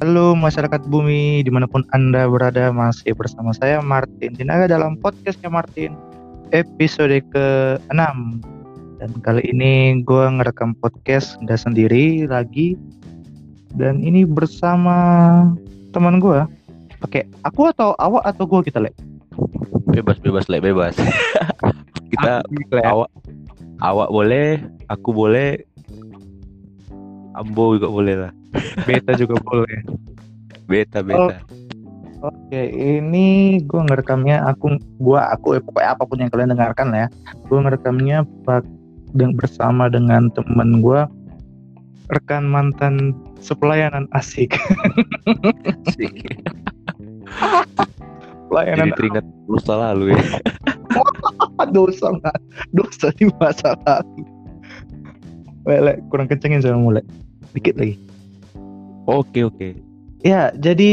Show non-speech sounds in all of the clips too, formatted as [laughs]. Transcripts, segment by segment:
Halo masyarakat bumi di mana pun anda berada masih bersama saya Martin Sinaga dalam podcastnya Martin episode ke-6 dan kali ini gue ngerekam podcast nggak sendiri lagi. Dan ini bersama teman gue pakai aku atau awak atau gue kita lek? Bebas bebas lek bebas. [laughs] Kita Aku, awak awak boleh aku boleh. Ambo juga boleh lah beta juga boleh beta beta Oke, ini gue ngerekamnya aku gua aku eh, pokoknya apa pun yang kalian dengarkan lah ya. Gue ngerekamnya pak dan bersama dengan temen gue rekan mantan sepelayanan asik. [laughs] Sih. Pelayanan jadi teringat lusa lalu ya [laughs] dosa nggak dosa di masa lalu. Lele, kurang kencengin saya mulai. Dikit lagi. Oke oke Ya, jadi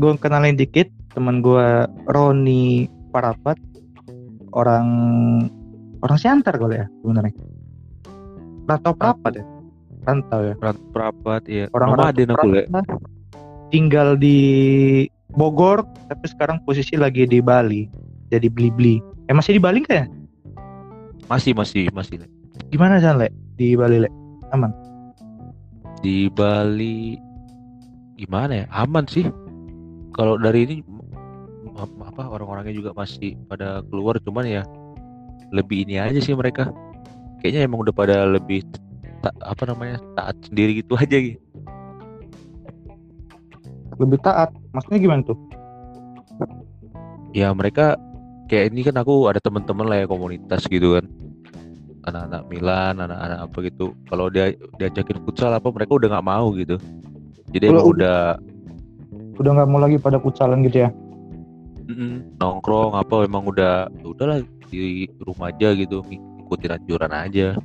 gue kenalin dikit teman gue Roni Parapat orang orang Siantar kali ya sebenarnya. Rantau Parapat ya. Rantau ya. Rat perapat ya Orang nomaden aku tinggal di Bogor tapi sekarang posisi lagi di Bali. Jadi beli-beli. Eh masih di Bali nggak ya? masih masih masih. Gimana Jan Le? Di Bali Le? Aman. Di Bali gimana ya? Aman sih. Kalau dari ini apa orang-orangnya juga masih pada keluar cuman ya lebih ini aja sih mereka. Kayaknya emang udah pada lebih ta- apa namanya taat sendiri gitu aja gitu. Lebih taat. Maksudnya gimana tuh? ya mereka kayak ini kan aku ada teman-teman lah ya komunitas gitu kan anak-anak Milan anak-anak apa gitu. Kalau dia diajakin futsal apa mereka udah nggak mau gitu. Jadi Kalau emang udah Udah nggak mau lagi pada kutsalan gitu ya? nongkrong apa emang udah ya udahlah di rumah aja gitu ng- ikutin anjuran aja.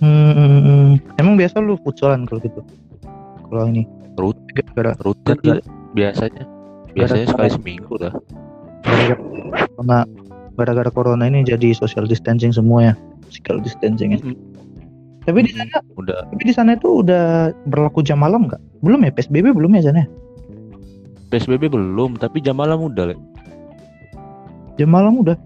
Hmm, hmm, hmm. emang biasa lu futsalan kalau gitu? Kalau ini? Rut, gara-gara rutin biasanya. Biasanya sekali seminggu lah karena gara-gara corona ini jadi social distancing semua ya, physical distancing ya. Mm, Tapi di sana, udah tapi di sana itu udah berlaku jam malam nggak? Belum ya PSBB belum ya sana? ya? PSBB belum tapi jam malam udah Le. Jam malam udah.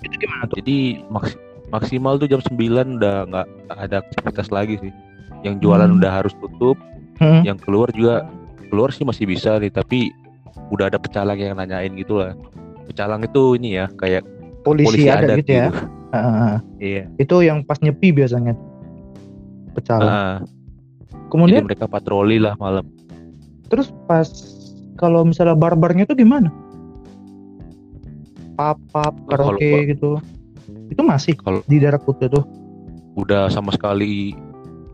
Itu gimana tuh? jadi maks- maksimal tuh jam 9 udah nggak ada aktivitas lagi sih yang jualan Hmm. udah harus tutup Hmm. yang keluar juga keluar sih masih bisa nih tapi udah ada pecalang yang nanyain gitu lah pecalang itu ini ya kayak Polisi, polisi ada adat gitu ya. [laughs] Ah, ah. iya itu yang pas nyepi biasanya. Pecalang. Jadi Kemudian mereka patroli lah malam terus pas kalau misalnya barbarnya tuh gimana? Pap, pap, Kalau karaoke bar- gitu. Itu masih Kalau- di daerah Kuta tuh. udah sama sekali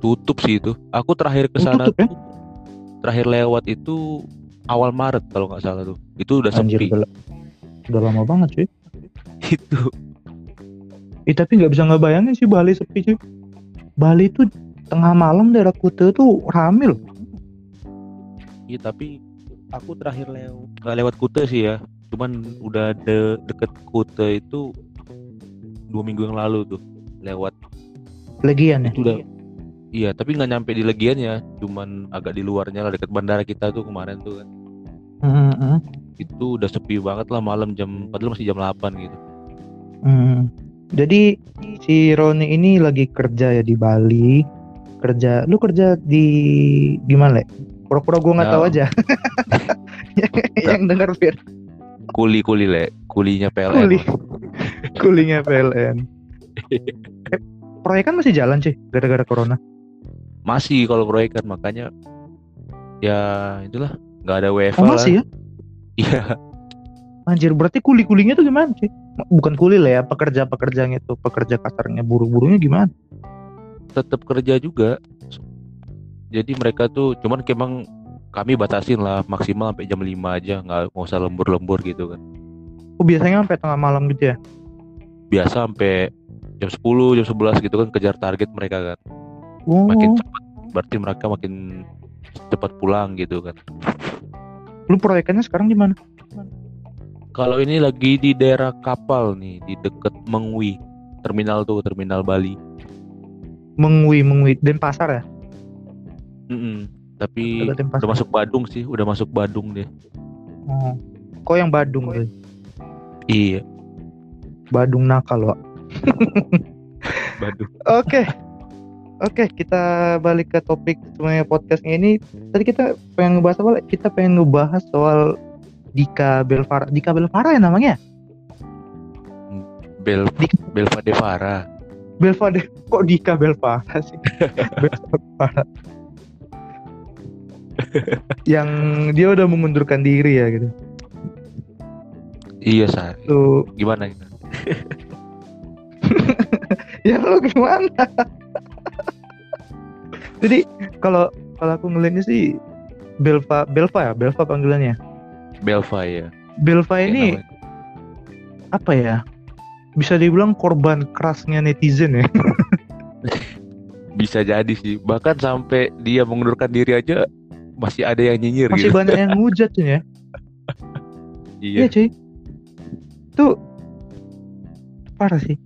tutup sih itu. Aku terakhir ke sana ya? terakhir lewat itu awal Maret kalau nggak salah tuh. Itu udah Anjir, sepi. Udah lama banget cuy. [laughs] itu. Eh, tapi nggak bisa nggak bayangin sih Bali sepi cuy. Bali tuh tengah malam daerah Kuta tuh rame loh. Iya tapi aku terakhir lewat nggak lewat Kuta sih ya. Cuman udah de deket Kuta itu dua minggu yang lalu tuh lewat Legian ya. itu udah iya tapi nggak nyampe di legian ya cuman agak di luarnya lah deket bandara kita tuh kemarin tuh kan Hmm, hmm, itu udah sepi banget lah malam jam padahal masih jam 8 gitu hmm. Jadi si Roni ini lagi kerja ya di Bali. Kerja, lu kerja di gimana le? Pura-pura gue nggak Ya. tahu aja. [laughs] yang, yang dengar Fir. kuli kuli le kulinya PLN Kuli. Kulinya PLN. Eh, proyek kan masih jalan sih gara-gara corona. masih kalau proyek kan makanya ya itulah nggak ada WFH Oh lah masih ya? [laughs] iya Anjir berarti kuli-kulinya tuh gimana sih? Bukan kuli lah ya, pekerja-pekerjanya tuh, pekerja kasarnya, buruh-buruhnya gimana? tetap kerja juga jadi mereka tuh cuman emang kami batasin lah maksimal sampai jam 5 aja nggak nggak usah lembur-lembur gitu kan Oh biasanya sampai tengah malam gitu ya? biasa sampai jam 10 jam 11 gitu kan kejar target mereka kan Oh, makin cepat berarti mereka makin cepat pulang gitu kan lu proyekannya sekarang di mana? Kalau ini lagi di daerah kapal nih, di deket Mengwi, terminal tuh, terminal Bali. Mengwi, Mengwi, Denpasar ya? Mm-mm. Tapi Dekat Denpasar. udah masuk Badung sih, udah masuk Badung deh. Oh. Kok yang Badung tuh? Iya, Badung nakal, Wak. Badung. [laughs] Oke. Oke, kita balik ke topik semuanya podcastnya ini. Tadi kita pengen ngebahas apa? Kita pengen ngebahas soal Dika Belvara. Dika Belvara ya namanya? Bel Dik- Belva Devara. Belva deh. Kok Dika Belvara sih? [laughs] Belvara. Yang dia udah mengundurkan diri ya gitu. Iya, Sa. Tuh, Gimana gitu? [laughs] ya lo gimana? Jadi kalau kalau aku ngeliatnya sih Belva Belva ya, Belva panggilannya. Belva ya. Belva Kayak ini namanya. apa ya bisa dibilang korban kerasnya netizen ya [laughs] bisa jadi sih. Bahkan sampai dia mengundurkan diri aja masih ada yang nyinyir masih gitu. banyak yang ngujat tuh ya [laughs] iya Iya. cuy itu parah sih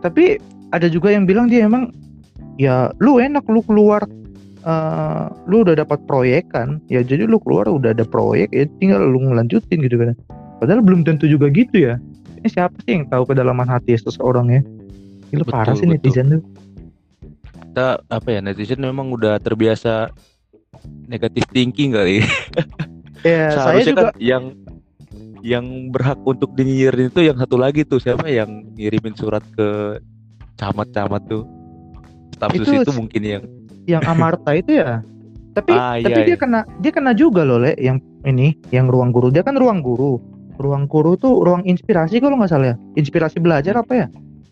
tapi ada juga yang bilang dia emang ya lu enak lu keluar eh, lu udah dapat proyek kan ya jadi lu keluar udah ada proyek ya tinggal lu ngelanjutin gitu kan padahal belum tentu juga gitu ya ini siapa sih yang tahu kedalaman hati seseorang ya Gila Betul, parah sih betul. netizen tuh Kita apa ya netizen memang udah terbiasa negatif thinking kali. [laughs] ya saya juga kan yang yang berhak untuk dinyinyirin itu yang satu lagi tuh siapa yang ngirimin surat ke camat-camat tuh. Staf sus Itu itu mungkin yang yang Amarta itu ya tapi Ah, tapi iya, dia iya. kena dia kena juga loh le yang ini yang ruang guru dia kan ruang guru ruang guru tuh ruang inspirasi kalau nggak salah ya inspirasi belajar apa ya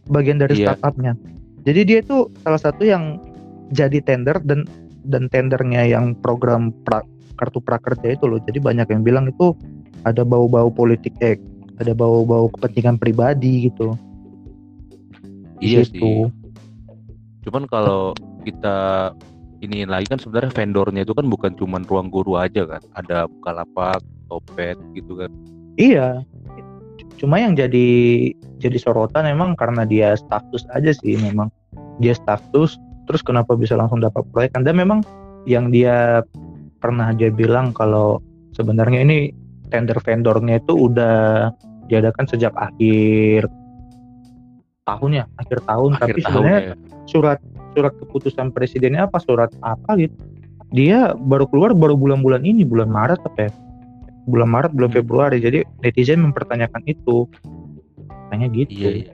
bagian dari Iya. startupnya jadi dia tuh salah satu yang jadi tender dan dan tendernya yang program pra- kartu prakerja itu loh jadi banyak yang bilang itu ada bau-bau politik eh ada bau-bau kepentingan pribadi gitu iya situ. sih. Cuman kalau kita ini lagi kan sebenarnya vendornya itu kan bukan cuman ruang guru aja kan. Ada Bukalapak, Topet gitu kan. Iya. Cuma yang jadi jadi sorotan memang karena dia status aja sih memang. Dia status terus kenapa bisa langsung dapat proyek dan memang yang dia pernah dia bilang kalau sebenarnya ini tender vendornya itu udah diadakan sejak akhir tahun ya, akhir tahun. Akhir tapi tahun sebenarnya ya. surat surat keputusan presidennya apa? Surat apa gitu? Dia baru keluar baru bulan-bulan ini bulan Maret apa ya? Bulan Maret bulan Hmm. Februari. Jadi netizen mempertanyakan itu. Tanya gitu. Iya, iya.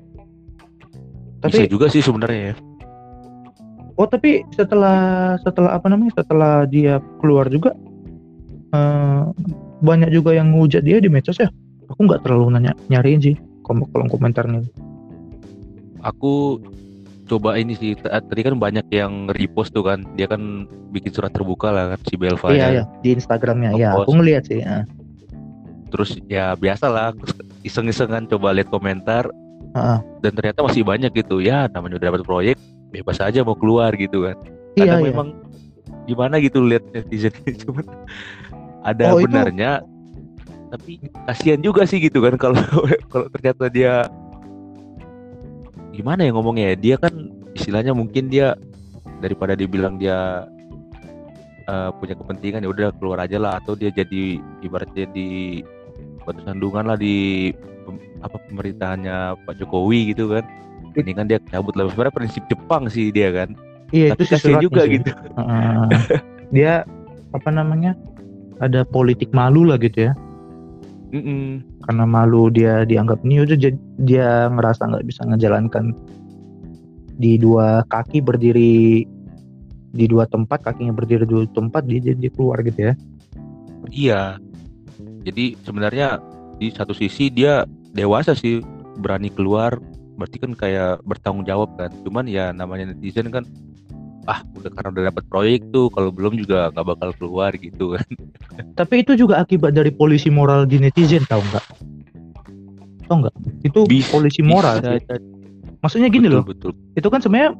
tapi Bisa juga sih sebenarnya ya. oh tapi setelah setelah apa namanya? Setelah dia keluar juga eh, banyak juga yang ngujat dia di medsos ya? Aku nggak terlalu nanya nyariin sih kolom komentarnya Aku coba ini sih tadi kan banyak yang repost tuh kan. Dia kan bikin surat terbuka lah kan si Belva iya ya. iya di Instagramnya ya aku ngeliat sih ya. Terus ya biasa lah iseng-isengan coba lihat komentar Heeh. dan ternyata masih banyak gitu ya namanya udah dapat proyek bebas aja mau keluar gitu kan iya kadang iya memang gimana gitu lihat netizen [laughs] cuman ada Oh, itu- benarnya tapi kasihan juga sih gitu kan kalau [laughs] kalau ternyata dia gimana ya ngomongnya ya? Dia kan istilahnya mungkin dia daripada dibilang dia eh, punya kepentingan ya udah keluar aja lah. Atau dia jadi ibaratnya di batu sandungan lah di pem- apa pemerintahannya Pak Jokowi gitu kan. Ini kan dia cabut lah. Sebenarnya prinsip Jepang sih dia kan. Iya tapi itu sih kasihan juga sih. gitu. Heeh. dia apa namanya ada politik malu lah gitu ya Mm-mm. karena malu dia dianggap udah jad- dia ngerasa nggak bisa ngejalankan di dua kaki berdiri di dua tempat kakinya berdiri di dua tempat dia jadi keluar gitu ya Iya. Jadi sebenarnya di satu sisi dia dewasa sih berani keluar berarti kan kayak bertanggung jawab kan. Cuman ya namanya netizen kan ah udah karena udah dapat proyek tuh kalau belum juga nggak bakal keluar gitu kan. tapi itu juga akibat dari polisi moral di netizen tahu nggak tahu nggak itu Bis- polisi moral Bisa sih. maksudnya gini betul, loh Betul. itu kan sebenarnya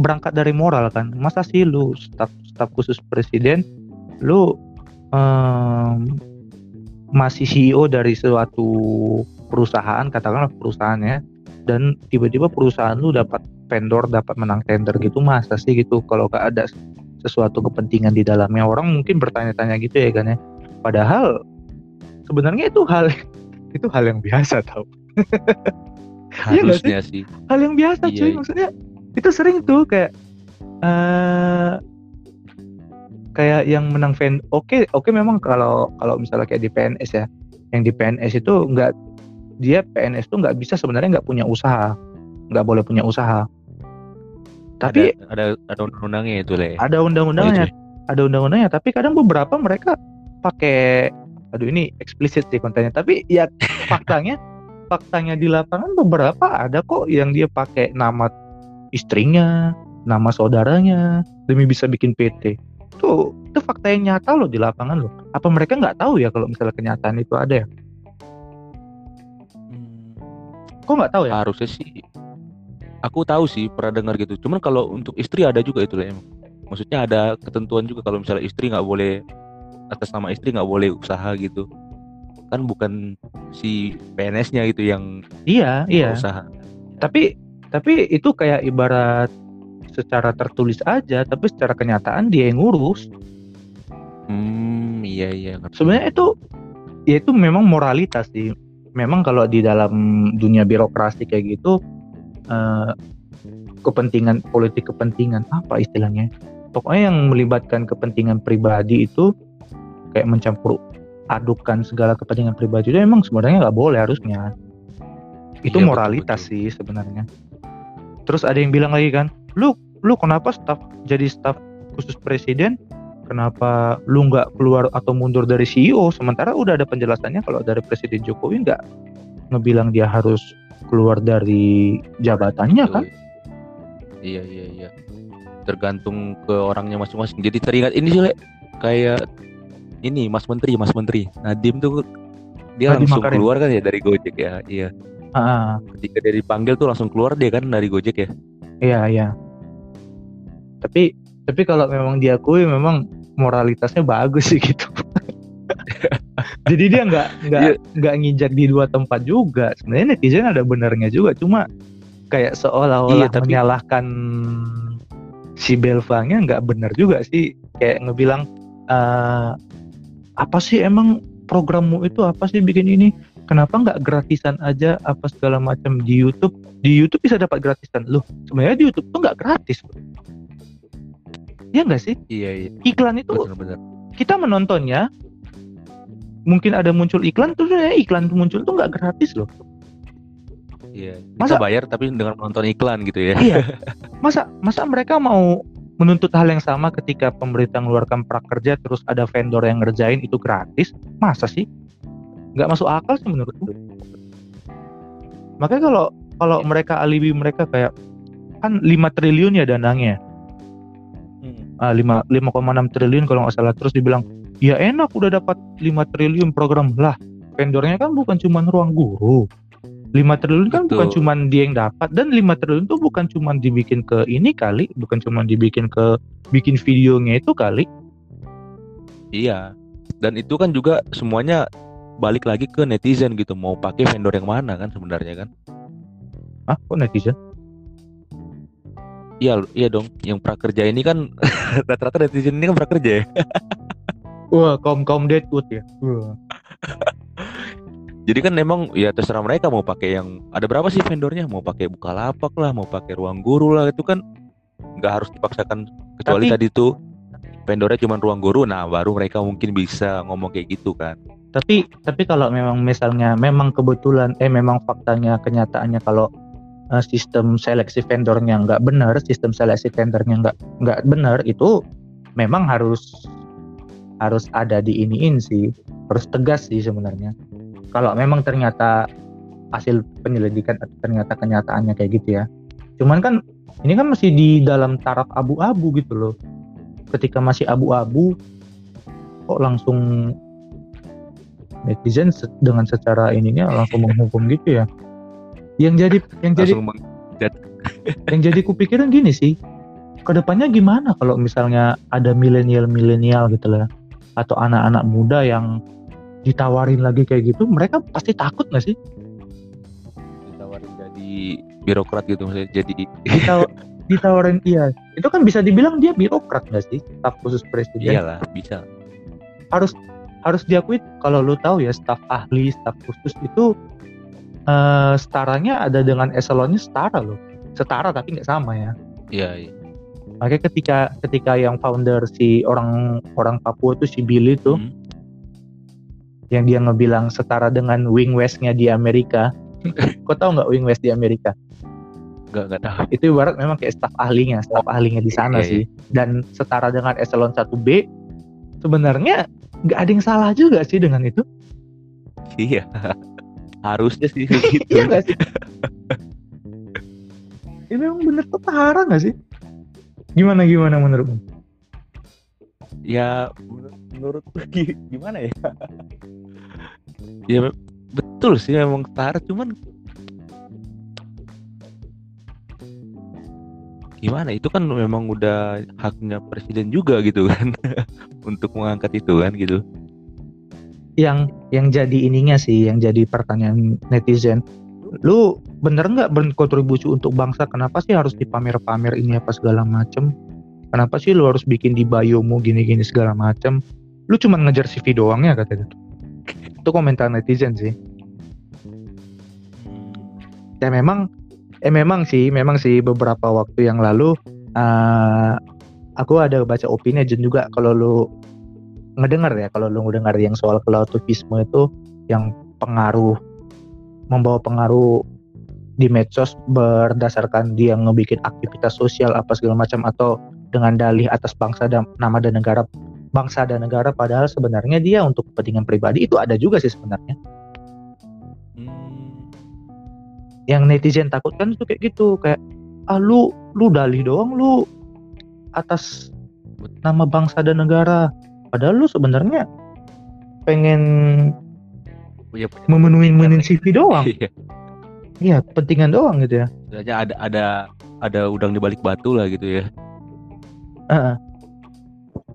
berangkat dari moral kan masa sih lu staf staf khusus presiden lu em, masih CEO dari suatu perusahaan katakanlah perusahaannya dan tiba-tiba perusahaan lu dapat vendor dapat menang tender gitu masa sih gitu? Kalau gak ada sesuatu kepentingan di dalamnya orang mungkin bertanya-tanya gitu ya kan ya. Padahal sebenarnya itu hal [laughs] itu hal yang biasa tau. [laughs] Nggak harusnya sih. Hal yang biasa Iya, cuy iya. maksudnya itu sering tuh kayak eh kayak yang menang fan oke oke memang kalau kalau misalnya kayak di PNS ya yang di PNS itu nggak dia PNS tuh nggak bisa sebenarnya nggak punya usaha nggak boleh punya usaha tapi ada ada, ada undang-undangnya itu le. Ada undang-undangnya ada undang-undangnya tapi kadang beberapa mereka pakai aduh ini eksplisit sih kontennya tapi ya [laughs] faktanya faktanya di lapangan beberapa ada kok yang dia pakai nama istrinya nama saudaranya demi bisa bikin PT tuh itu fakta yang nyata loh di lapangan loh. Apa mereka nggak tahu ya kalau misalnya kenyataan itu ada ya? Hmm, kok nggak tahu ya? Harusnya sih aku tahu sih pernah dengar gitu. Cuman kalau untuk istri ada juga itu le emang maksudnya ada ketentuan juga kalau misalnya istri nggak boleh atas nama istri nggak boleh usaha gitu. Kan bukan si PNS-nya gitu yang iya iya. usaha. Tapi tapi itu kayak ibarat secara tertulis aja tapi secara kenyataan dia yang ngurus. Hmm iya iya sebenarnya itu ya itu memang moralitas sih. Memang kalau di dalam dunia birokrasi kayak gitu eh, kepentingan politik kepentingan apa istilahnya? Pokoknya yang melibatkan kepentingan pribadi itu kayak mencampur adukan segala kepentingan pribadi itu emang sebenarnya nggak boleh harusnya. Itu Iya, betul, moralitas betul. sih sebenarnya. Terus ada yang bilang lagi kan lu lu kenapa staf jadi staf khusus presiden? Kenapa lu nggak keluar atau mundur dari CEO sementara udah ada penjelasannya kalau dari presiden Jokowi nggak ngebilang dia harus keluar dari jabatannya kan Iya iya iya. Tergantung ke orangnya masing-masing. Jadi teringat ini sih Le, kayak ini Mas Menteri, Mas Menteri. Nadim tuh dia Nadiem langsung Makarim. keluar kan ya dari Gojek ya. Iya. Ah, Ketika dia dipanggil tuh langsung keluar dia kan dari Gojek ya. iya iya tapi tapi kalau memang diakui memang moralitasnya bagus sih gitu [laughs] jadi dia nggak nggak Iya. nggak nginjak di dua tempat juga sebenarnya netizen ada benernya juga cuma kayak seolah-olah Iya, tapi- menyalahkan si Belvangnya nggak bener juga sih kayak ngebilang "Eh, apa sih emang programmu itu apa sih bikin ini kenapa nggak gratisan aja apa segala macam di YouTube di YouTube bisa dapat gratisan loh sebenarnya di YouTube tuh nggak gratis bro. ya nggak sih Iya iya. iklan itu Benar-benar. kita menontonnya mungkin ada muncul iklan tuh sebenarnya iklan tuh muncul tuh nggak gratis loh. Iya. Masa- Kita bayar tapi dengan menonton iklan gitu ya. iya. [laughs] Masa masa mereka mau menuntut hal yang sama ketika pemerintah mengeluarkan prakerja terus ada vendor yang ngerjain itu gratis? Masa sih? Nggak masuk akal sih menurutku. Makanya kalau kalau mereka alibi mereka kayak kan 5 triliun ya dananya Hmm. ah, 5 5,6 triliun kalau nggak salah. Terus dibilang ya enak udah dapat 5 triliun program. Lah vendornya kan bukan cuma ruang guru. 5 triliun kan bukan cuma dia yang dapat. Dan 5 triliun tuh bukan cuma dibikin ke ini kali bukan cuma dibikin ke bikin videonya itu kali. Iya. Dan itu kan juga semuanya balik lagi ke netizen gitu. Mau pakai vendor yang mana kan sebenarnya kan? Ah kok netizen? Iya iya dong. Yang prakerja ini kan [laughs] rata-rata netizen ini kan prakerja ya [laughs] wah kaum kaum deadwood ya? Wah. [laughs] Jadi kan memang ya terserah mereka mau pakai yang ada berapa sih vendornya? Mau pakai Bukalapak lah mau pakai ruang guru lah itu kan nggak harus dipaksakan kecuali Tapi- tadi tuh vendornya cuma ruang guru. Nah baru mereka mungkin bisa ngomong kayak gitu kan. Tapi tapi kalau memang misalnya memang kebetulan eh memang faktanya kenyataannya kalau eh, sistem seleksi vendornya nggak benar sistem seleksi vendornya nggak nggak benar itu memang harus harus ada di iniin sih. Harus tegas sih sebenarnya. Kalau memang ternyata hasil penyelidikan ternyata kenyataannya kayak gitu ya. Cuman kan ini kan masih di dalam taraf abu-abu gitu loh. Ketika masih abu-abu kok langsung netizen dengan secara ininya langsung menghukum gitu ya. Yang jadi yang jadi [laughs] yang jadi kupikiran gini sih. Ke depannya gimana kalau misalnya ada milenial-milenial gitu lah atau anak-anak muda yang ditawarin lagi kayak gitu, mereka pasti takut nggak sih? ditawarin jadi birokrat gitu maksudnya jadi Ditaw- [laughs] ditawarin iya. Itu kan bisa dibilang dia birokrat nggak sih staf khusus presiden? Iyalah bisa. Harus harus diakui kalau lu tahu ya staf ahli staf khusus itu eh setaranya ada dengan eselonnya setara loh. Setara tapi nggak sama ya. Iya iya makanya ketika ketika yang founder si orang orang Papua itu si Billy tuh Hmm. yang dia ngebilang setara dengan wing westnya di Amerika [laughs] kau tahu nggak wing west di Amerika nggak nggak tahu itu ibarat memang kayak staf ahlinya, staf ahlinya di sana iya, sih. Dan setara dengan eselon 1B, sebenarnya nggak ada yang salah juga sih dengan itu. iya [laughs] harusnya sih gitu [laughs] Iya nggak sih? Ini memang bener setara nggak sih? Gimana gimana menurutmu? ya menur- menurutku [laughs] gi- gimana ya ya betul sih memang setara cuman gimana itu kan memang udah haknya presiden juga gitu kan [laughs] untuk mengangkat itu kan gitu Yang yang jadi ininya sih, yang jadi pertanyaan netizen. Lu bener nggak berkontribusi untuk bangsa? Kenapa sih harus dipamer-pamer ini apa segala macem? Kenapa sih lu harus bikin di biomu gini-gini segala macem? Lu cuma ngejar CV doang ya katanya. Itu komentar netizen sih. ya memang eh memang sih memang sih beberapa waktu yang lalu eh aku ada baca opini Jen juga kalau lu ngedengar ya kalau lu ngedengar yang soal relativisme itu yang pengaruh membawa pengaruh di medsos berdasarkan dia ngebikin aktivitas sosial apa segala macam atau dengan dalih atas bangsa dan nama dan negara bangsa dan negara padahal sebenarnya dia untuk kepentingan pribadi itu ada juga sih sebenarnya. Hmm, yang netizen takutkan itu kayak gitu kayak ah lu lu dalih doang lu atas nama bangsa dan negara. Padahal lu sebenarnya pengen punya memenuhi memenuhi CV doang. [laughs] Iya. Iya kepentingan doang gitu ya Sebenarnya ada ada ada udang di balik batu lah gitu ya Heeh.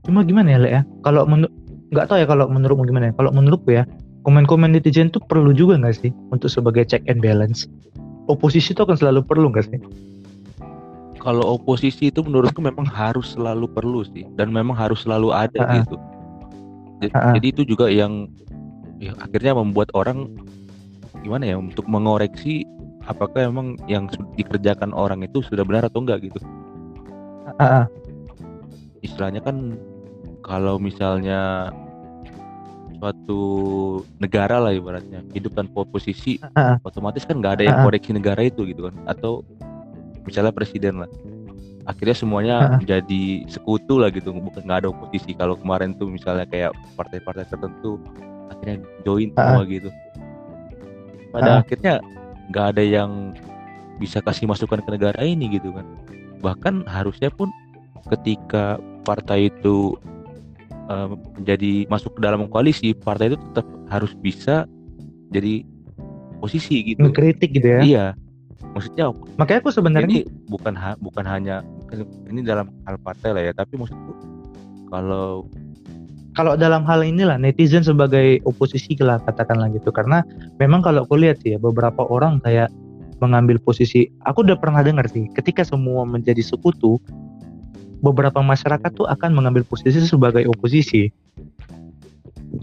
cuma gimana ya Le ya kalau menurut nggak tahu ya kalau menurutmu gimana ya kalau menurutku ya komen-komen netizen tuh perlu juga nggak sih untuk sebagai check and balance oposisi itu akan selalu perlu nggak sih kalau oposisi itu menurutku memang harus selalu perlu sih dan memang harus selalu ada Ha-ha. gitu. Ja- Ha-ha. Jadi itu juga yang ya, akhirnya membuat orang gimana ya untuk mengoreksi apakah memang yang dikerjakan orang itu sudah benar atau enggak gitu. Heeh. Istilahnya kan kalau misalnya suatu negara lah ibaratnya hidup tanpa oposisi Ha-ha. otomatis kan nggak ada yang Ha-ha. koreksi negara itu gitu kan atau misalnya presiden lah akhirnya semuanya Ha-ha. menjadi sekutu lah gitu bukan nggak ada oposisi kalau kemarin tuh misalnya kayak partai-partai tertentu akhirnya join Ha-ha. semua gitu pada Ha-ha. akhirnya nggak ada yang bisa kasih masukan ke negara ini gitu kan. Bahkan harusnya pun ketika partai itu eh, menjadi masuk ke dalam koalisi partai itu tetap harus bisa jadi posisi gitu. Ngekritik gitu ya? Iya. Maksudnya makanya aku sebenarnya ini bukan ha- bukan hanya ini dalam hal partai lah ya tapi maksudku kalau kalau dalam hal inilah netizen sebagai oposisi lah katakanlah gitu. Karena memang kalau aku lihat ya beberapa orang kayak mengambil posisi aku udah pernah dengar sih ketika semua menjadi sekutu beberapa masyarakat tuh akan mengambil posisi sebagai oposisi.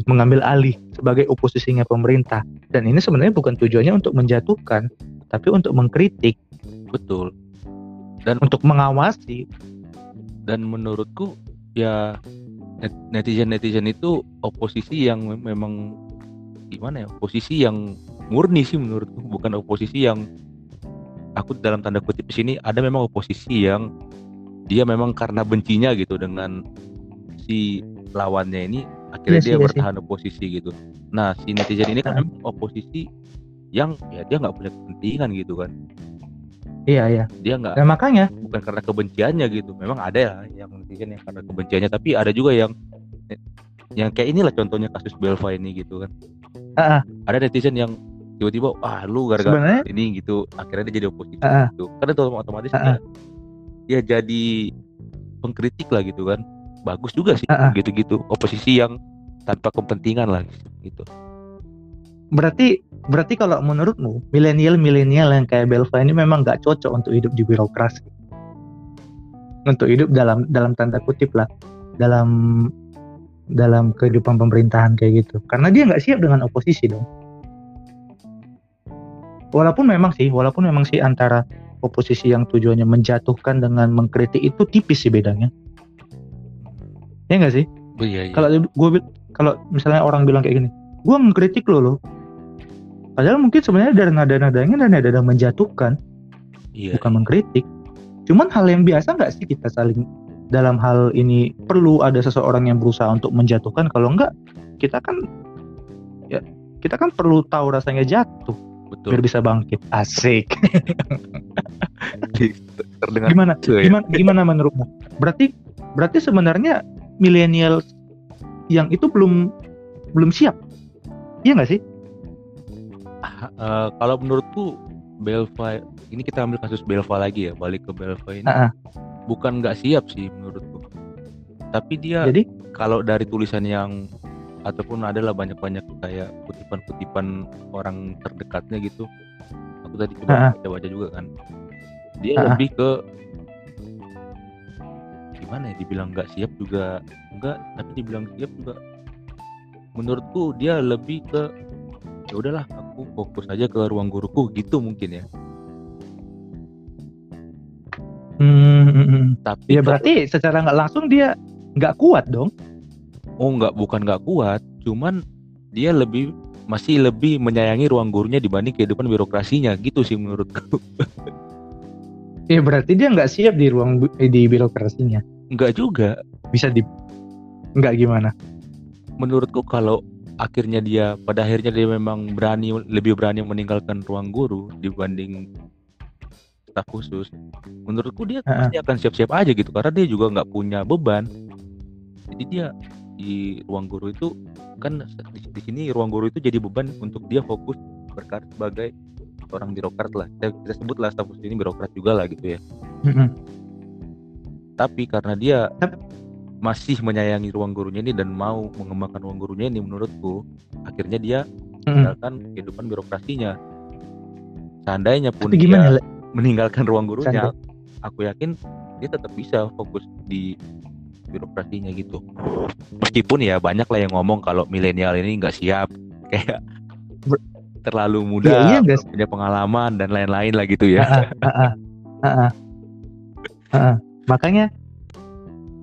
Mengambil alih sebagai oposisinya pemerintah. Dan ini sebenarnya bukan tujuannya untuk menjatuhkan tapi untuk mengkritik. Betul. Dan untuk mengawasi. Dan menurutku ya netizen netizen itu oposisi yang mem- memang gimana ya oposisi yang murni sih menurutku bukan oposisi yang aku dalam tanda kutip di sini ada memang oposisi yang dia memang karena bencinya gitu dengan si lawannya ini akhirnya Iya sih, dia iya bertahan oposisi gitu. Nah si netizen ini kan memang oposisi yang ya dia nggak punya kepentingan gitu kan iya iya dia nggak dan makanya bukan karena kebenciannya gitu. Memang ada ya yang netizen yang karena kebenciannya, tapi ada juga yang yang kayak inilah contohnya kasus Belva ini gitu kan. Ah. Ada netizen yang tiba-tiba ah lu gara-gara sebenarnya ini gitu, akhirnya dia jadi oposisi ah. gitu. Karena itu otomatis Ah, dia, dia jadi pengkritik lah gitu kan. Bagus juga sih ah. gitu-gitu. Oposisi yang tanpa kepentingan lah gitu. Berarti berarti kalau menurutmu milenial milenial yang kayak Belva ini memang nggak cocok untuk hidup di birokrasi. untuk hidup dalam dalam tanda kutip lah dalam dalam kehidupan pemerintahan kayak gitu. Karena dia nggak siap dengan oposisi dong. Walaupun memang sih walaupun memang sih antara oposisi yang tujuannya menjatuhkan dengan mengkritik itu tipis sih bedanya. Ya nggak sih? Oh, iya, iya. kalau gue kalau misalnya orang bilang kayak gini gue mengkritik lo loh padahal mungkin sebenarnya dari nada-nadanya dan nada-nada menjatuhkan iya. bukan mengkritik. Cuman hal yang biasa nggak sih kita saling dalam hal ini perlu ada seseorang yang berusaha untuk menjatuhkan? Kalau enggak kita kan ya kita kan perlu tahu rasanya jatuh betul. biar bisa bangkit. Asik. [laughs] Terdengar gimana? lucu ya. gimana gimana menurutmu? Berarti berarti sebenarnya milenial yang itu belum belum siap? Iya nggak sih Eh, kalau menurutku Belva ini kita ambil kasus Belva lagi ya balik ke Belva ini Ah, ah. bukan nggak siap sih menurutku tapi dia jadi kalau dari tulisan yang ataupun adalah banyak-banyak kayak kutipan-kutipan orang terdekatnya gitu aku tadi coba Ah, ah. baca-baca juga kan dia Ah, ah. lebih ke gimana ya dibilang nggak siap juga enggak tapi dibilang siap juga menurutku dia lebih ke ya udahlah aku fokus aja ke ruang guruku gitu mungkin ya. Hmm, hmm, hmm. tapi ya kalau- berarti secara nggak langsung dia nggak kuat dong? Oh nggak bukan nggak kuat cuman dia lebih masih lebih menyayangi ruang gurunya dibanding kehidupan birokrasinya gitu sih menurutku. Ya berarti dia nggak siap di ruang eh, di birokrasinya? Nggak juga. Bisa di nggak gimana? Menurutku kalau akhirnya dia pada akhirnya dia memang berani lebih berani meninggalkan ruang guru dibanding staf khusus. Menurutku dia Ha-ha. pasti akan siap-siap aja gitu karena dia juga nggak punya beban. Jadi dia di ruang guru itu kan di, di sini ruang guru itu jadi beban untuk dia fokus berkarir sebagai orang birokrat lah. Kita, kita sebutlah staf khusus ini birokrat juga lah gitu ya. Hmm, hmm. tapi karena dia masih menyayangi ruang gurunya ini dan mau mengembangkan ruang gurunya ini menurutku akhirnya dia Hmm. meninggalkan kehidupan birokrasinya. Seandainya pun tapi dia gimana meninggalkan ruang gurunya aku yakin dia tetap bisa fokus di birokrasinya gitu. Meskipun ya banyak lah yang ngomong kalau milenial ini nggak siap [laughs] kayak Ber- terlalu muda Iya, iya punya pengalaman dan lain-lain lah gitu ya. Makanya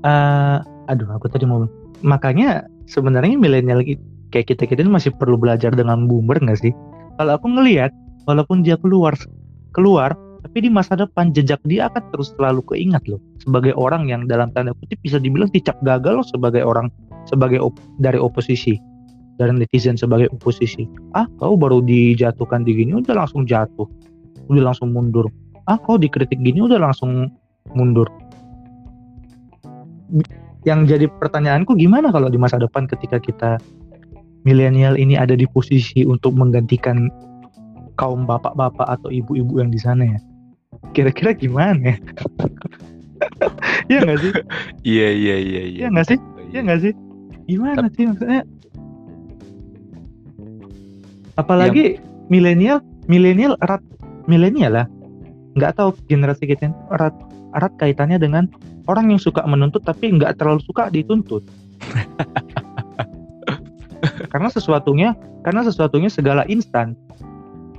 eh aduh aku tadi mau makanya sebenarnya milenial kayak kita kita ini masih perlu belajar dengan boomer nggak sih? Kalau aku ngelihat walaupun dia keluar keluar tapi di masa depan jejak dia akan terus selalu keingat loh. Sebagai orang yang dalam tanda kutip bisa dibilang dicap gagal loh sebagai orang sebagai op- dari oposisi. Dari netizen sebagai oposisi. Ah kau baru dijatuhkan di gini udah langsung jatuh. Udah langsung mundur. Ah kau dikritik gini udah langsung mundur yang jadi pertanyaanku gimana kalau di masa depan ketika kita milenial ini ada di posisi untuk menggantikan kaum bapak-bapak atau ibu-ibu yang di sana ya? Kira-kira gimana ya? [laughs] Iya nggak sih? [laughs] Iya iya iya iya. Iya nggak sih? Iya. Nggak sih? Gimana sih maksudnya? Apalagi milenial milenial erat milenial lah. Nggak tahu generasi kita erat erat kaitannya dengan orang yang suka menuntut tapi nggak terlalu suka dituntut [laughs] karena sesuatunya karena sesuatunya segala instan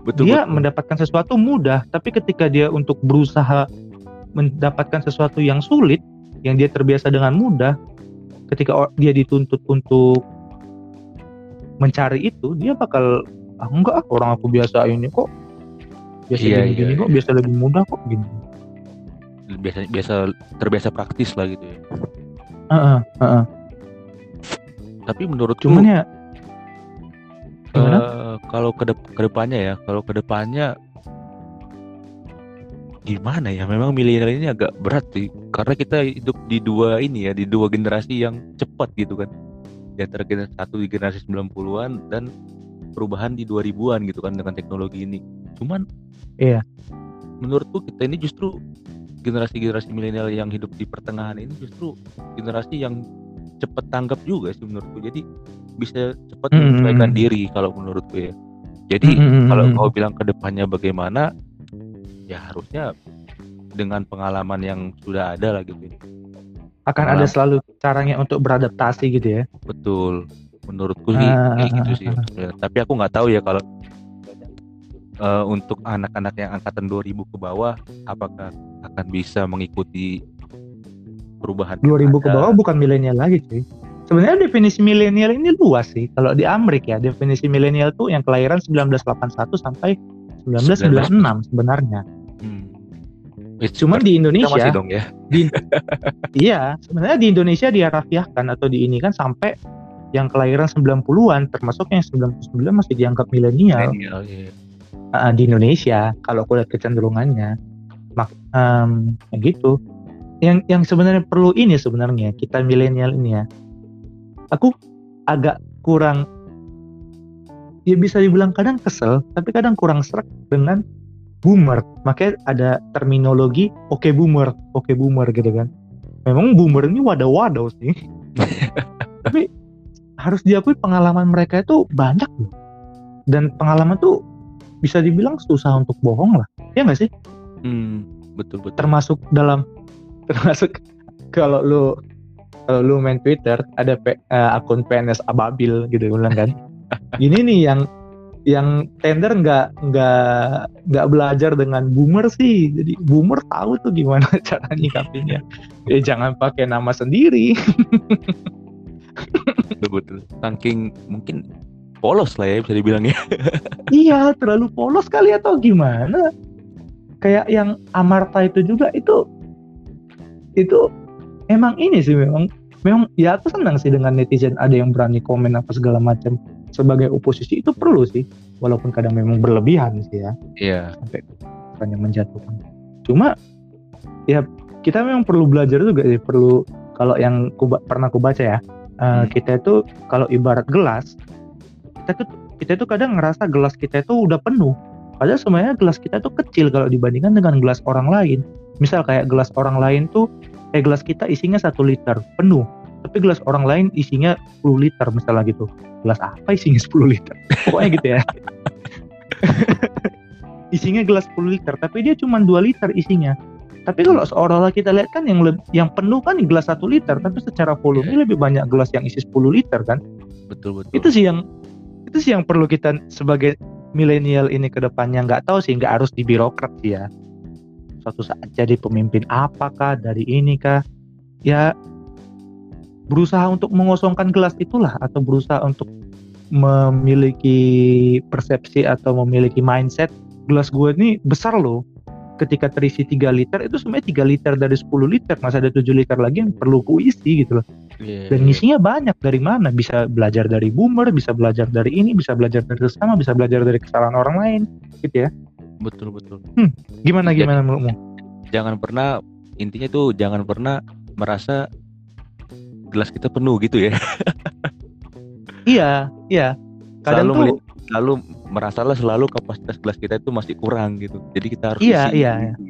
betul dia betul. mendapatkan sesuatu mudah tapi ketika dia untuk berusaha mendapatkan sesuatu yang sulit yang dia terbiasa dengan mudah ketika dia dituntut untuk mencari itu dia bakal ah enggak ah, orang aku biasa ini kok biasa Iya, gini, iya, gini kok iya. biasa lebih mudah kok gini biasa biasa terbiasa praktis lah gitu ya. Heeh, heeh. tapi menurutku cuman ya eh, kalau ke ke depannya ya kalau ke depannya gimana ya? Memang milenial ini agak berat sih karena kita hidup di dua ini ya di dua generasi yang cepat gitu kan. Di antara generasi satu di generasi 90-an dan perubahan di 2000-an gitu kan dengan teknologi ini. Cuman Iya. menurutku kita ini justru generasi-generasi milenial yang hidup di pertengahan ini justru generasi yang cepat tanggap juga sih menurutku jadi bisa cepat Hmm, menyesuaikan hmm, hmm. diri kalau menurutku ya jadi Mm, mm, mm, kalau kau bilang ke depannya bagaimana ya harusnya dengan pengalaman yang sudah ada lah gitu. Akan Pengalaman. ada selalu caranya untuk beradaptasi gitu ya. Betul. Menurutku sih Ah, kayak gitu ah, sih. Ya, Tapi aku nggak tahu ya kalau eh, untuk anak-anak yang angkatan 2000 ke bawah apakah akan bisa mengikuti perubahan 2000 yang ke bawah bukan milenial lagi cuy. Sebenarnya definisi milenial ini luas sih. Kalau di Amerika ya, definisi milenial tuh yang kelahiran 1981 sampai 1996 sebenarnya. Hmm. Eh, Cuman di Indonesia, masih dong ya. [laughs] iya, sebenarnya di Indonesia diharafiahkan atau di ini kan sampai yang kelahiran 90-an termasuk yang 99 masih dianggap milenial iya. uh, di Indonesia kalau aku lihat kecenderungannya. Mak ya gitu. Yang yang sebenarnya perlu ini sebenarnya kita milenial ini ya. Aku agak kurang ya bisa dibilang kadang kesel tapi kadang kurang serak dengan boomer. Makanya ada terminologi oke boomer, oke boomer gitu kan. Memang boomer ini wadah-wadah sih. [laughs] tapi harus diakui pengalaman mereka itu banyak loh. Dan pengalaman tuh bisa dibilang susah untuk bohong lah. Ya nggak sih? Hmm, betul betul. Termasuk dalam [laughs] termasuk kalau lu kalau lu main Twitter ada P- eh, akun PNS Ababil gitu bilang kan. [laughs] Ini nih yang yang tender nggak nggak nggak belajar dengan boomer sih jadi boomer tahu tuh gimana [laughs] cara nyikapinya ya jangan pakai nama sendiri betul betul. Saking mungkin polos lah ya bisa dibilang ya. iya terlalu polos kali atau gimana kayak yang Amarta itu juga itu itu emang ini sih memang memang ya aku senang sih dengan netizen ada yang berani komen apa segala macam sebagai oposisi itu perlu sih walaupun kadang memang berlebihan sih ya Iya. sampai hanya menjatuhkan cuma ya kita memang perlu belajar juga sih perlu kalau yang kuba, pernah ku baca ya Hmm. kita itu kalau ibarat gelas kita tuh kita itu kadang ngerasa gelas kita itu udah penuh padahal sebenarnya gelas kita tuh kecil kalau dibandingkan dengan gelas orang lain. Misal kayak gelas orang lain tuh eh gelas kita isinya satu liter penuh. Tapi gelas orang lain isinya 10 liter misalnya gitu. Gelas apa isinya 10 liter? [laughs] Pokoknya gitu ya. [laughs] Isinya gelas 10 liter tapi dia cuma 2 liter isinya. Tapi kalau seolah-olah kita lihat kan yang yang penuh kan gelas 1 liter tapi secara volume Iya. lebih banyak gelas yang isi 10 liter kan? Betul betul. itu sih yang itu sih yang perlu kita sebagai milenial ini ke depannya nggak tahu sih nggak harus di birokrat sih ya. Suatu saat jadi pemimpin apakah dari ini kah? Ya berusaha untuk mengosongkan gelas itulah atau berusaha untuk memiliki persepsi atau memiliki mindset gelas gue ini besar loh. Ketika terisi 3 liter itu sebenarnya 3 liter dari 10 liter masih ada 7 liter lagi yang perlu kuisi gitu loh Iya, dan iya. ngisinya banyak dari mana bisa belajar dari boomer bisa belajar dari ini bisa belajar dari sesama bisa belajar dari kesalahan orang lain gitu ya betul betul. gimana Jadi- gimana menurutmu Jangan pernah intinya tuh jangan pernah merasa gelas kita penuh gitu ya. [laughs] iya iya kadang selalu tuh meli- selalu merasalah selalu kapasitas gelas kita itu masih kurang gitu. Jadi kita harus Iya, isi iya, gitu.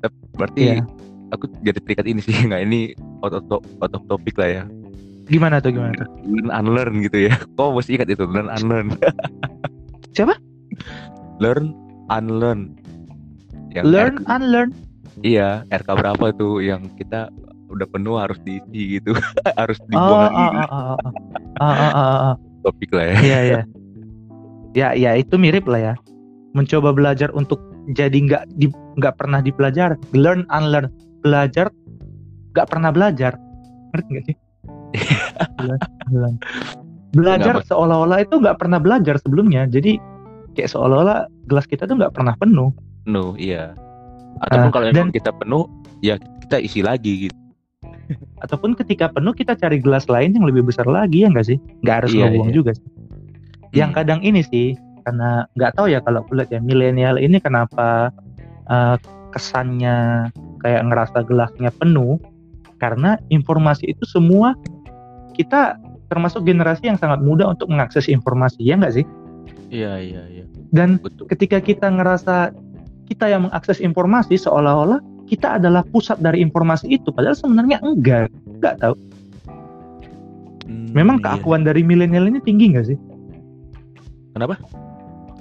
Tep- Berarti Iya. Aku jadi terikat ini sih [laughs] nggak ini out of, to- out of topic lah ya. gimana tuh gimana tuh Learn unlearn gitu ya. [laughs] Kok mesti ingat itu learn unlearn. [laughs] Siapa? Learn unlearn. Yang learn RK unlearn iya, RK berapa tuh yang kita udah penuh harus diisi gitu. harus oh dibuang oh lagi. oh oh oh oh oh oh, oh. Topik lah ya. iya iya ya ya itu mirip lah ya mencoba belajar untuk jadi nggak di nggak pernah dipelajari learn unlearn belajar nggak pernah belajar. Ngerti nggak sih? [laughs] Belajar seolah-olah itu nggak pernah belajar sebelumnya. Jadi kayak seolah-olah gelas kita tuh nggak pernah penuh. Penuh iya. Ataupun Ah, kalau dan- emang kita penuh ya kita isi lagi gitu. [laughs] Ataupun ketika penuh kita cari gelas lain yang lebih besar lagi ya nggak sih? Nggak harus Iya, lo buang iya. juga sih. Yang Hmm. kadang ini sih karena nggak tahu ya kalau aku lihat ya milenial ini kenapa eh, kesannya kayak ngerasa gelasnya penuh karena informasi itu semua kita termasuk generasi yang sangat mudah untuk mengakses informasi ya nggak sih? Iya iya iya. Dan betul. ketika kita ngerasa kita yang mengakses informasi seolah-olah kita adalah pusat dari informasi itu padahal sebenarnya enggak enggak tahu. Hmm, memang iya. keakuan dari milenial ini tinggi nggak sih? Kenapa?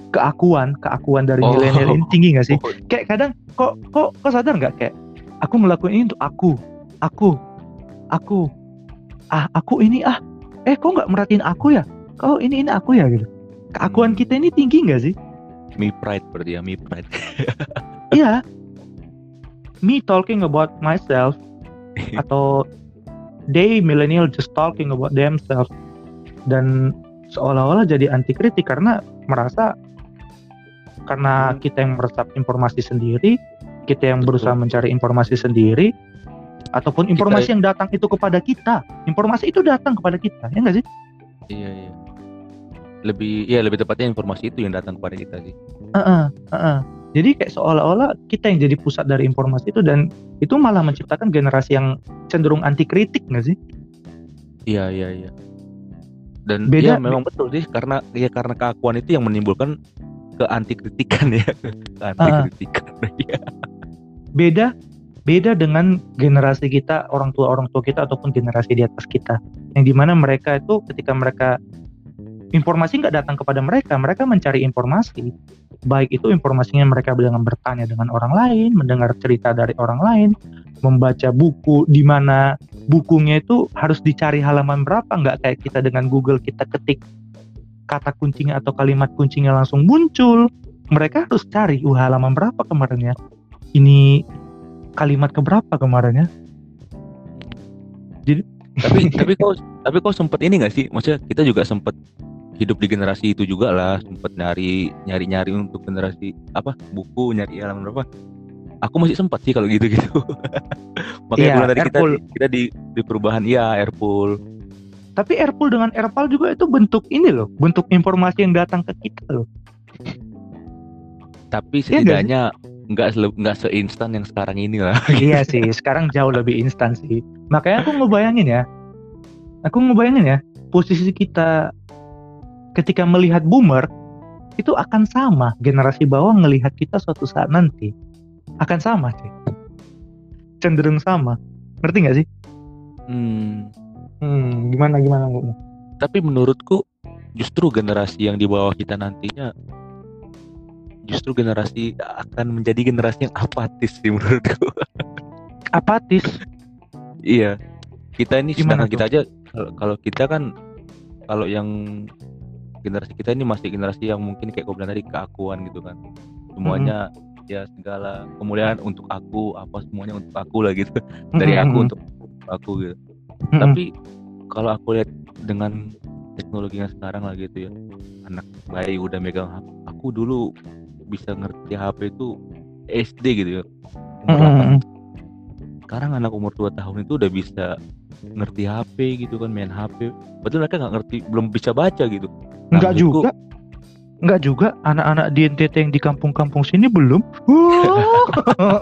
keakuan keakuan dari Oh. milenial ini tinggi gak sih? Oh, [laughs] kayak kadang kok kok kok sadar nggak? Kayak aku ngelakuin ini untuk aku. Aku. Aku. Ah aku ini ah. Eh kok nggak merhatiin aku ya? Kau ini ini aku ya gitu. Keakuan Hmm. kita ini tinggi nggak sih? Me pride berarti ya me pride. [laughs] iya. Me talking about myself [laughs] atau they millennial just talking about themselves. Dan seolah-olah jadi anti kritik karena merasa karena Hmm. kita yang meresap informasi sendiri kita yang Betul. berusaha mencari informasi sendiri ataupun informasi yang datang itu kepada kita informasi itu datang kepada kita ya nggak sih Iya iya. Lebih ya lebih tepatnya informasi itu yang datang kepada kita sih. Heeh, heeh. jadi kayak seolah-olah kita yang jadi pusat dari informasi itu dan itu malah menciptakan generasi yang cenderung anti kritik nggak sih Iya iya iya. Dan Beda- ya memang betul sih karena ya karena keakuan itu yang menimbulkan ke anti kritikan ya. [laughs] Ke anti kritikan. [laughs] Iya. Beda beda dengan generasi kita orang tua orang tua kita ataupun generasi di atas kita. Yang di mana mereka itu ketika mereka informasi nggak datang kepada mereka mereka mencari informasi. Baik itu informasinya mereka dengan bertanya dengan orang lain mendengar cerita dari orang lain membaca buku di mana bukunya itu harus dicari halaman berapa nggak kayak kita dengan Google kita ketik kata kuncinya atau kalimat kuncinya langsung muncul. Mereka harus cari uh halaman berapa kemarin ya ini kalimat keberapa kemarin ya tapi tapi kau tapi kau sempet ini gak sih? Maksudnya kita juga sempet hidup di generasi itu juga lah, sempet nyari nyari nyari untuk generasi apa buku nyari halaman berapa? Aku masih sempat sih kalau gitu-gitu. [laughs] Makanya Iya, bulan tadi kita kita di di perubahan iya Airpool. tapi Airpool dengan Airpal juga itu bentuk ini loh bentuk informasi yang datang ke kita loh Tapi Iya setidaknya nggak nggak seinstan yang sekarang ini lah. [laughs] iya sih sekarang jauh lebih instan sih. Makanya aku ngebayangin ya aku ngebayangin ya posisi kita ketika melihat boomer itu akan sama. Generasi bawah ngelihat kita suatu saat nanti akan sama sih. Cenderung sama. Ngerti nggak sih? Hmm. hmm gimana gimana? Tapi menurutku justru generasi yang di bawah kita nantinya justru generasi akan menjadi generasi yang apatis sih menurutku. apatis Iya. Kita ini sedangkan kita aja kalau- kita kan kalau yang generasi kita ini masih generasi yang mungkin kayak kau bilang tadi keakuan gitu kan. Semuanya ya segala kemuliaan untuk aku, apa semuanya untuk aku lah gitu. Dari aku Mm-mm. untuk aku gitu. Mm-mm. Tapi kalau aku lihat dengan teknologi yang sekarang lah gitu ya. Anak bayi udah megang HP. Aku dulu bisa ngerti HP itu SD gitu ya. Umur. 8 sekarang anak umur 2 tahun itu udah bisa ngerti HP gitu kan main HP betul mereka nggak ngerti belum bisa baca gitu Nah, Enggak menurutku- juga. Enggak juga anak-anak di NTT yang di kampung-kampung sini belum. Wah.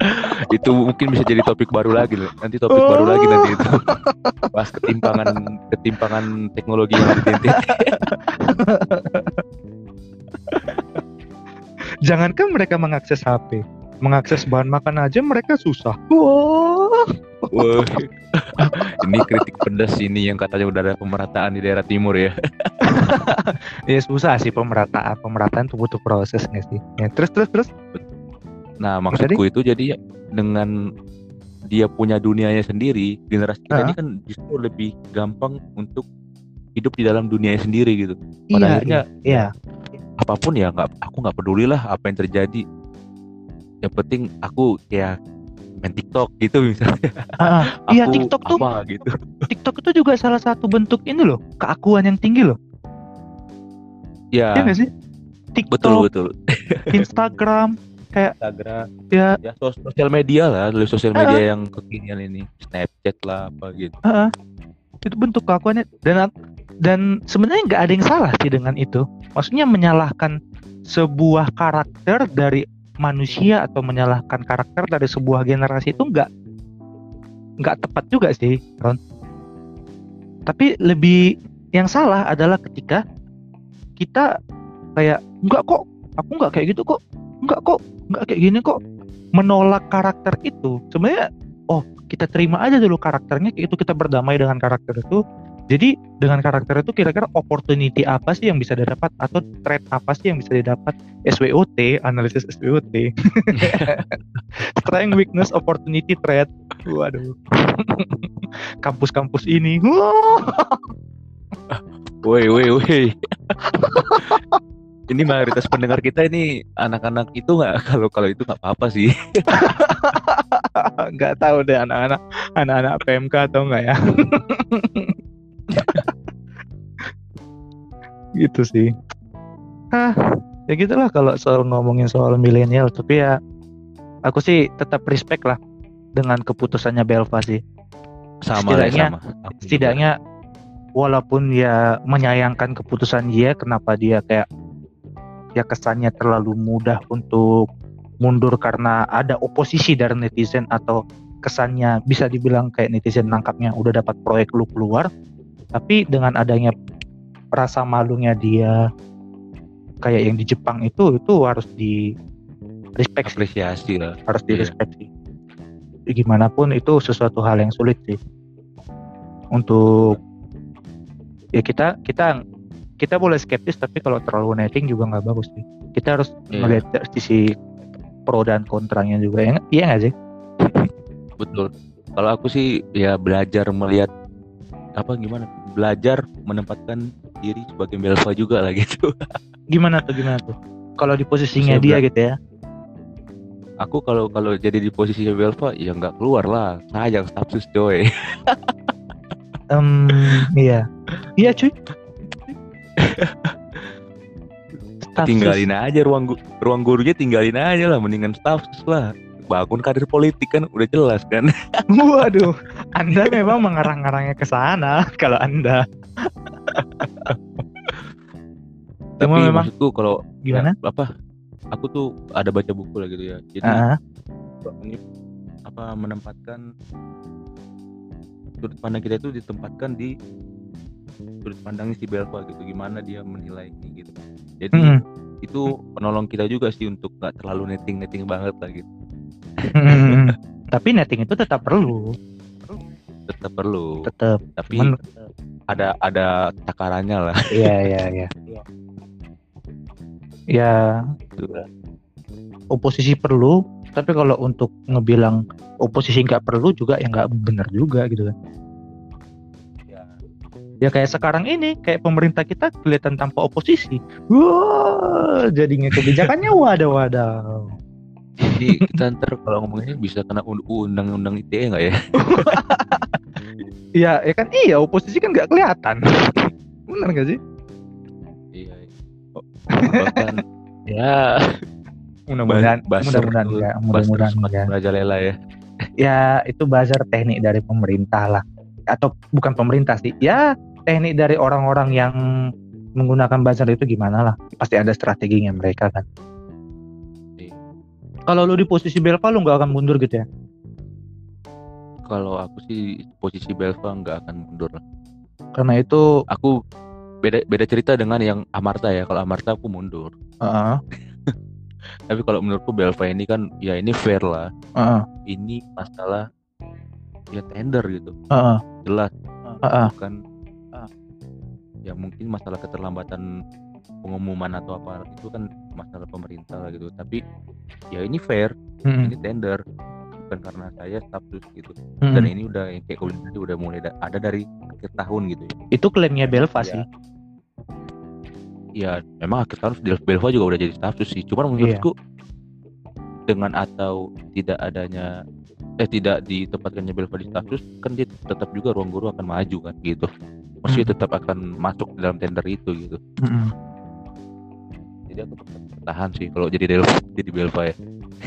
[laughs] itu mungkin bisa jadi topik baru lagi loh nanti topik baru lagi nanti itu bahas ketimpangan ketimpangan teknologi yang di NTT. [laughs] Jangankan mereka mengakses HP, mengakses bahan makan aja mereka susah. Wah. Wah. [laughs] ini kritik pedas ini yang katanya udah ada pemerataan di daerah timur ya [laughs] Ya susah sih pemerataan. Pemerataan tuh butuh proses nggak sih? Ya, terus terus terus. nah maksudku itu jadi dengan dia punya dunianya sendiri generasi kita Ah. ini kan justru lebih gampang untuk hidup di dalam dunianya sendiri gitu Pada Iya, akhirnya iya. Apa pun ya nggak aku nggak peduli lah apa yang terjadi. Yang penting aku ya main TikTok gitu misalnya. Ah, [laughs] aku Iya TikTok tuh apa gitu. TikTok itu juga salah satu bentuk ini loh keakuan yang tinggi loh. ya. Iya nggak sih? TikTok, betul betul. [laughs] Instagram, Instagram ya. ya sos- sosial media lah dari sosial media yang kekinian ini Snapchat lah apa gitu. Ah, itu bentuk keakuannya. Dan dan sebenarnya nggak ada yang salah sih dengan itu. Maksudnya menyalahkan sebuah karakter dari manusia atau menyalahkan karakter dari sebuah generasi itu nggak nggak tepat juga sih, Ron. Tapi lebih yang salah adalah ketika kita kayak nggak kok, aku nggak kayak gitu kok, nggak kok, nggak kayak gini kok, menolak karakter itu. Sebenarnya, oh kita terima aja dulu karakternya, itu kita berdamai dengan karakter itu. Jadi dengan karakter itu kira-kira opportunity apa sih yang bisa didapat atau threat apa sih yang bisa didapat SWOT, analisis SWOT. [laughs] Strength, weakness, opportunity, threat. Waduh. [laughs] Kampus-kampus ini. [laughs] Woi, woi, woi. ini mayoritas pendengar kita ini anak-anak itu nggak kalau kalau itu nggak apa-apa sih. Nggak tahu deh anak-anak anak-anak PMK atau enggak ya. [laughs] gitu sih. Ah, ya gitulah kalau soal ngomongin soal milenial tapi ya aku sih tetap respect lah dengan keputusannya Belva sih. Sama Setidaknya- sama. Aku juga. Setidaknya walaupun ya menyayangkan keputusan dia kenapa dia kayak ya kesannya terlalu mudah untuk mundur karena ada oposisi dari netizen atau kesannya bisa dibilang kayak netizen nangkapnya udah dapat proyek lu keluar tapi dengan adanya rasa malunya dia kayak yang di Jepang itu itu harus di respect sih, apresiasi lah. harus di Iya. respect sih. Gimana pun itu sesuatu hal yang sulit sih untuk ya kita kita kita boleh skeptis tapi kalau terlalu netting juga nggak bagus sih. Kita harus Iya. melihat sisi pro dan kontranya juga ya iya nggak sih? Betul. Kalau aku sih ya belajar melihat apa gimana? Belajar menempatkan diri sebagai Belva juga lah gitu. [laughs] Gimana tuh gimana tuh? Kalau di posisinya Saya dia bela- gitu ya. Aku kalau kalau jadi di posisi Belva ya nggak keluar lah. Sayang status coy. [laughs] Em, iya. Iya cuy. Staff tinggalin aja ruang gu- ruang gurunya tinggalin aja lah mendingan status lah. Bangun karir politik kan udah jelas kan. [laughs] Waduh, Anda memang mengarang-arangnya ke sana [laughs] kalau Anda. Tapi Cuma memang maksudku kalau gimana? ya, apa? Aku tuh ada baca buku lah gitu ya. Jadi Ah, ini apa menempatkan sudut pandang kita itu ditempatkan di sudut pandangnya si Belva gitu gimana dia menilai ini gitu jadi mm, itu penolong kita juga sih untuk nggak terlalu netting netting banget lah gitu mm. Tapi netting itu tetap perlu, tetap perlu tetap. tapi Cuman, ada ada takarannya lah [laughs] iya iya iya. Ya oposisi perlu, tapi kalau untuk ngebilang oposisi nggak perlu juga ya nggak benar juga gitu kan. Ya, Ya kayak sekarang ini, kayak pemerintah kita kelihatan tanpa oposisi. Wah, jadinya kebijakannya wadah-wadah. jadi kita ntar kalau ngomongnya bisa kena un- undang-undang ITE nggak ya [laughs] Ya, ya kan iya oposisi kan nggak kelihatan. Bener nggak sih? iya bahkan [laughs] ya Mudah-mudahan, mudah-mudahan buzzer mudah-mudahan merajalela ya Ya itu buzzer teknik dari pemerintah lah, atau bukan pemerintah sih? Ya teknik dari orang-orang yang menggunakan buzzer itu gimana lah? Pasti ada strateginya mereka kan. Iya. Kalau lu di posisi Belva lu nggak akan mundur gitu ya? Kalau aku sih posisi Belva nggak akan mundur. Lah Karena itu, aku beda beda cerita dengan yang Amarta ya. Kalau Amarta aku mundur. Uh, [laughs] tapi kalau menurutku Belva ini kan ya ini fair lah. Uh, ini masalah ya tender gitu. Uh, jelas. Uh, uh, bukan ya mungkin masalah keterlambatan pengumuman atau apa itu kan masalah pemerintah gitu. Tapi ya ini fair. Mm, ini tender bukan karena saya status gitu mm. dan ini udah yang kayak kuliah tadi udah mulai da- ada dari akhir tahun gitu ya itu klaimnya Belva Iya. sih. ya memang akhir tahun Belva juga udah jadi status sih cuman menurutku dengan atau tidak adanya eh tidak ditempatkannya Belva di status kan dia tetap juga ruang guru akan maju kan gitu maksudnya Hmm. tetap akan masuk dalam tender itu gitu Mm-mm. Jadi aku tetap bertahan sih kalau jadi Del jadi Belva ya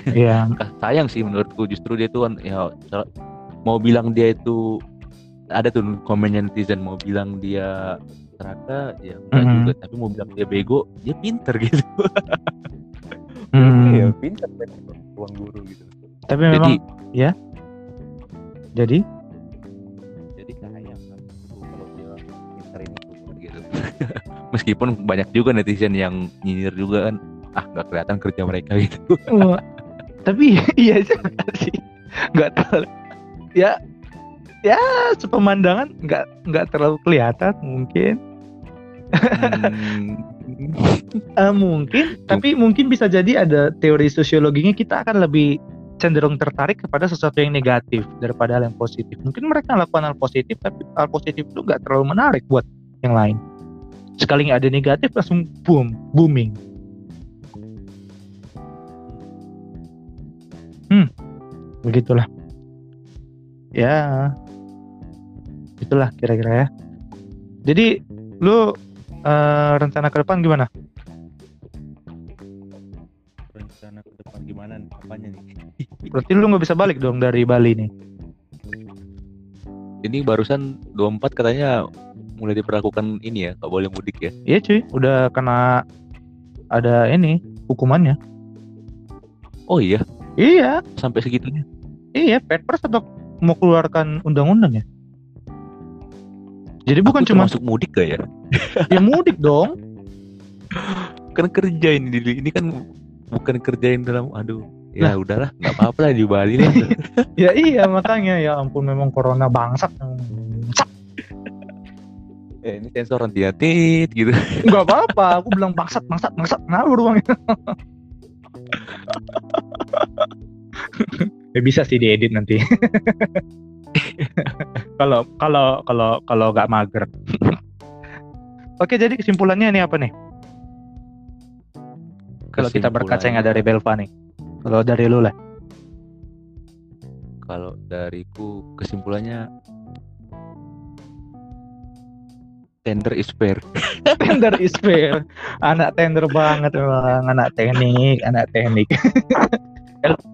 Iya, [laughs] Ah, sayang sih menurutku. Justru dia tuh kan ya mau bilang dia itu ada tuh komennya netizen mau bilang dia seraka ya enggak Mhm. juga. Tapi mau bilang dia bego dia pinter [laughs] gitu. Mm. ya pinter ruang guru gitu. Tapi jadi memang ya. Jadi jadi meskipun banyak juga netizen yang nyinyir juga kan ah nggak kelihatan kerja mereka [laughs] gitu. Tapi [laughs] iya sih. Nggak tahu ya ya sepemandangan nggak nggak terlalu kelihatan mungkin. Hmm, [laughs] Eh, mungkin tapi mungkin bisa jadi ada teori sosiologinya kita akan lebih cenderung tertarik kepada sesuatu yang negatif daripada hal yang positif. Mungkin mereka melakukan hal positif tapi hal positif itu nggak terlalu menarik buat yang lain sekali nggak ada negatif langsung boom booming. Hmm begitulah. Ya itulah kira-kira ya. Jadi lu eh, rencana ke depan gimana? Rencana ke depan gimana nih? Apanya nih? [laughs] berarti lu nggak bisa balik dong dari Bali nih. Ini barusan 24 katanya mulai diperlakukan ini ya, nggak boleh mudik ya. iya cuy udah kena ada ini hukumannya Oh iya, iya sampai segitunya. iya Perpres atau mau keluarkan undang-undang ya jadi bukan cuma termasuk mudik gak ya? [laughs] ya mudik dong Kan kerja ini, ini kan bukan kerjain dalam aduh. Ya udahlah, nggak apa-apa lah di Bali nih. [laughs] ya iya makanya ya ampun memang corona bangsat eh, ini sensor hati-hati gitu. nggak apa-apa aku bilang bangsat bangsat bangsat kenapa ruangnya ya bisa sih diedit nanti. Kalau kalau kalau kalau nggak mager. Oke jadi kesimpulannya ini apa nih? Kalau kita berkacanya dari Belva nih. Kalau dari lu lah Kalau dariku kesimpulannya tender is fair. [laughs] tender is fair anak tender banget memang anak teknik anak teknik [laughs] L-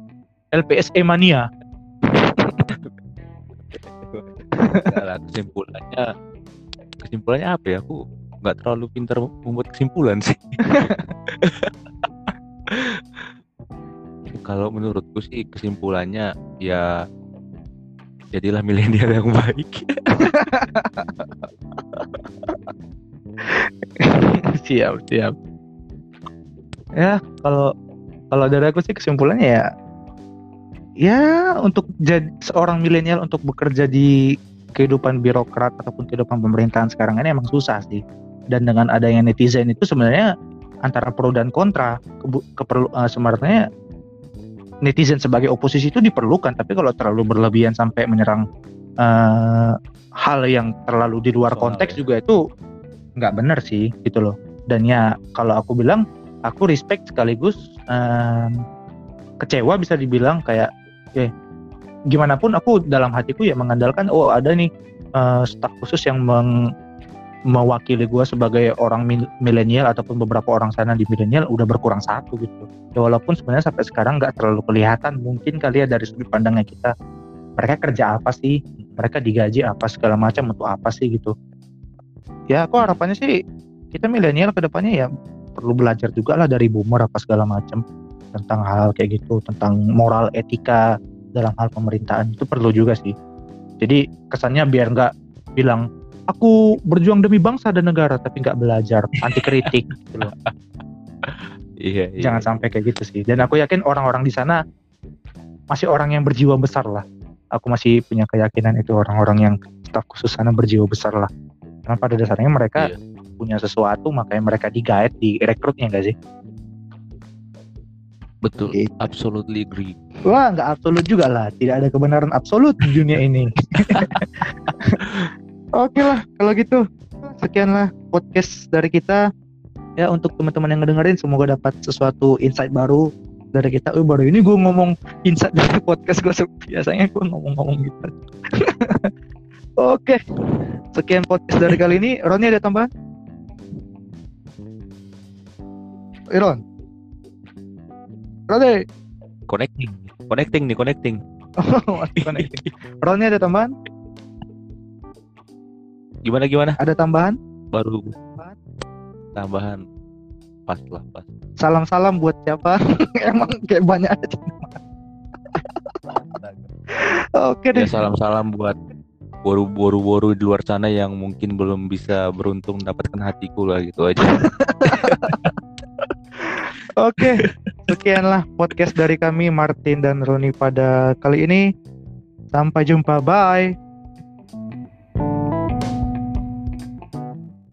LPSE mania Nah, kesimpulannya kesimpulannya apa ya? Aku nggak terlalu pintar membuat kesimpulan sih. Kalau menurutku sih kesimpulannya ya jadilah milenial yang baik. [laughs] siap siap. Ya kalau kalau dari aku sih kesimpulannya ya ya untuk jadi seorang milenial untuk bekerja di kehidupan birokrat ataupun kehidupan pemerintahan sekarang ini emang susah sih. Dan dengan adanya netizen itu sebenarnya antara pro dan kontra kebu- keperlu eh, sebenarnya netizen sebagai oposisi itu diperlukan. Tapi kalau terlalu berlebihan sampai menyerang eh, hal yang terlalu di luar konteks ya. juga itu nggak benar sih gitu loh dan ya kalau aku bilang aku respect sekaligus em, kecewa bisa dibilang kayak eh gimana pun aku dalam hatiku ya mengandalkan oh ada nih eh, staf khusus yang meng- mewakili gue sebagai orang mil- milenial ataupun beberapa orang sana di milenial udah berkurang satu gitu. Ya walaupun sebenarnya sampai sekarang nggak terlalu kelihatan mungkin kali ya dari sudut pandangnya kita mereka kerja apa sih? Mereka digaji apa segala macam untuk apa sih gitu? Ya aku harapannya sih kita milenial ke depannya ya perlu belajar juga lah dari boomer apa segala macam. Tentang hal kayak gitu tentang moral etika dalam hal pemerintahan itu perlu juga sih. Jadi kesannya biar nggak bilang aku berjuang demi bangsa dan negara tapi nggak belajar anti kritik [laughs] gitu loh. Iya, iya. jangan sampai kayak gitu sih. Dan aku yakin orang-orang di sana masih orang yang berjiwa besar lah. Aku masih punya keyakinan itu orang-orang yang staf khusus sana berjiwa besar lah. Karena pada dasarnya mereka Iya. Punya sesuatu makanya mereka digait direkrutnya enggak sih? Betul, Gitu. absolutely agree. wah nggak absolut juga lah. Tidak ada kebenaran absolut di dunia ini. [laughs] Oke lah kalau gitu. Sekianlah podcast dari kita. Ya untuk teman-teman yang ngedengerin semoga dapat sesuatu insight baru dari kita. Oh baru ini gue ngomong insight dari podcast gue biasanya gue ngomong-ngomong gitu. [laughs] Oke sekian podcast dari kali ini. Roni ada tambahan Iron Roni Connecting, connecting nih, connecting. [laughs] Connecting. Roni ada tambahan Gimana gimana? ada tambahan Baru tambahan pas lah pas. salam-salam buat siapa [laughs] emang kayak banyak aja oke Ya deh salam-salam buat boru-boru-boru di luar sana yang mungkin belum bisa beruntung mendapatkan hatiku lah gitu aja. [laughs] Oke, sekianlah podcast dari kami Martin dan Roni pada kali ini. Sampai jumpa, bye.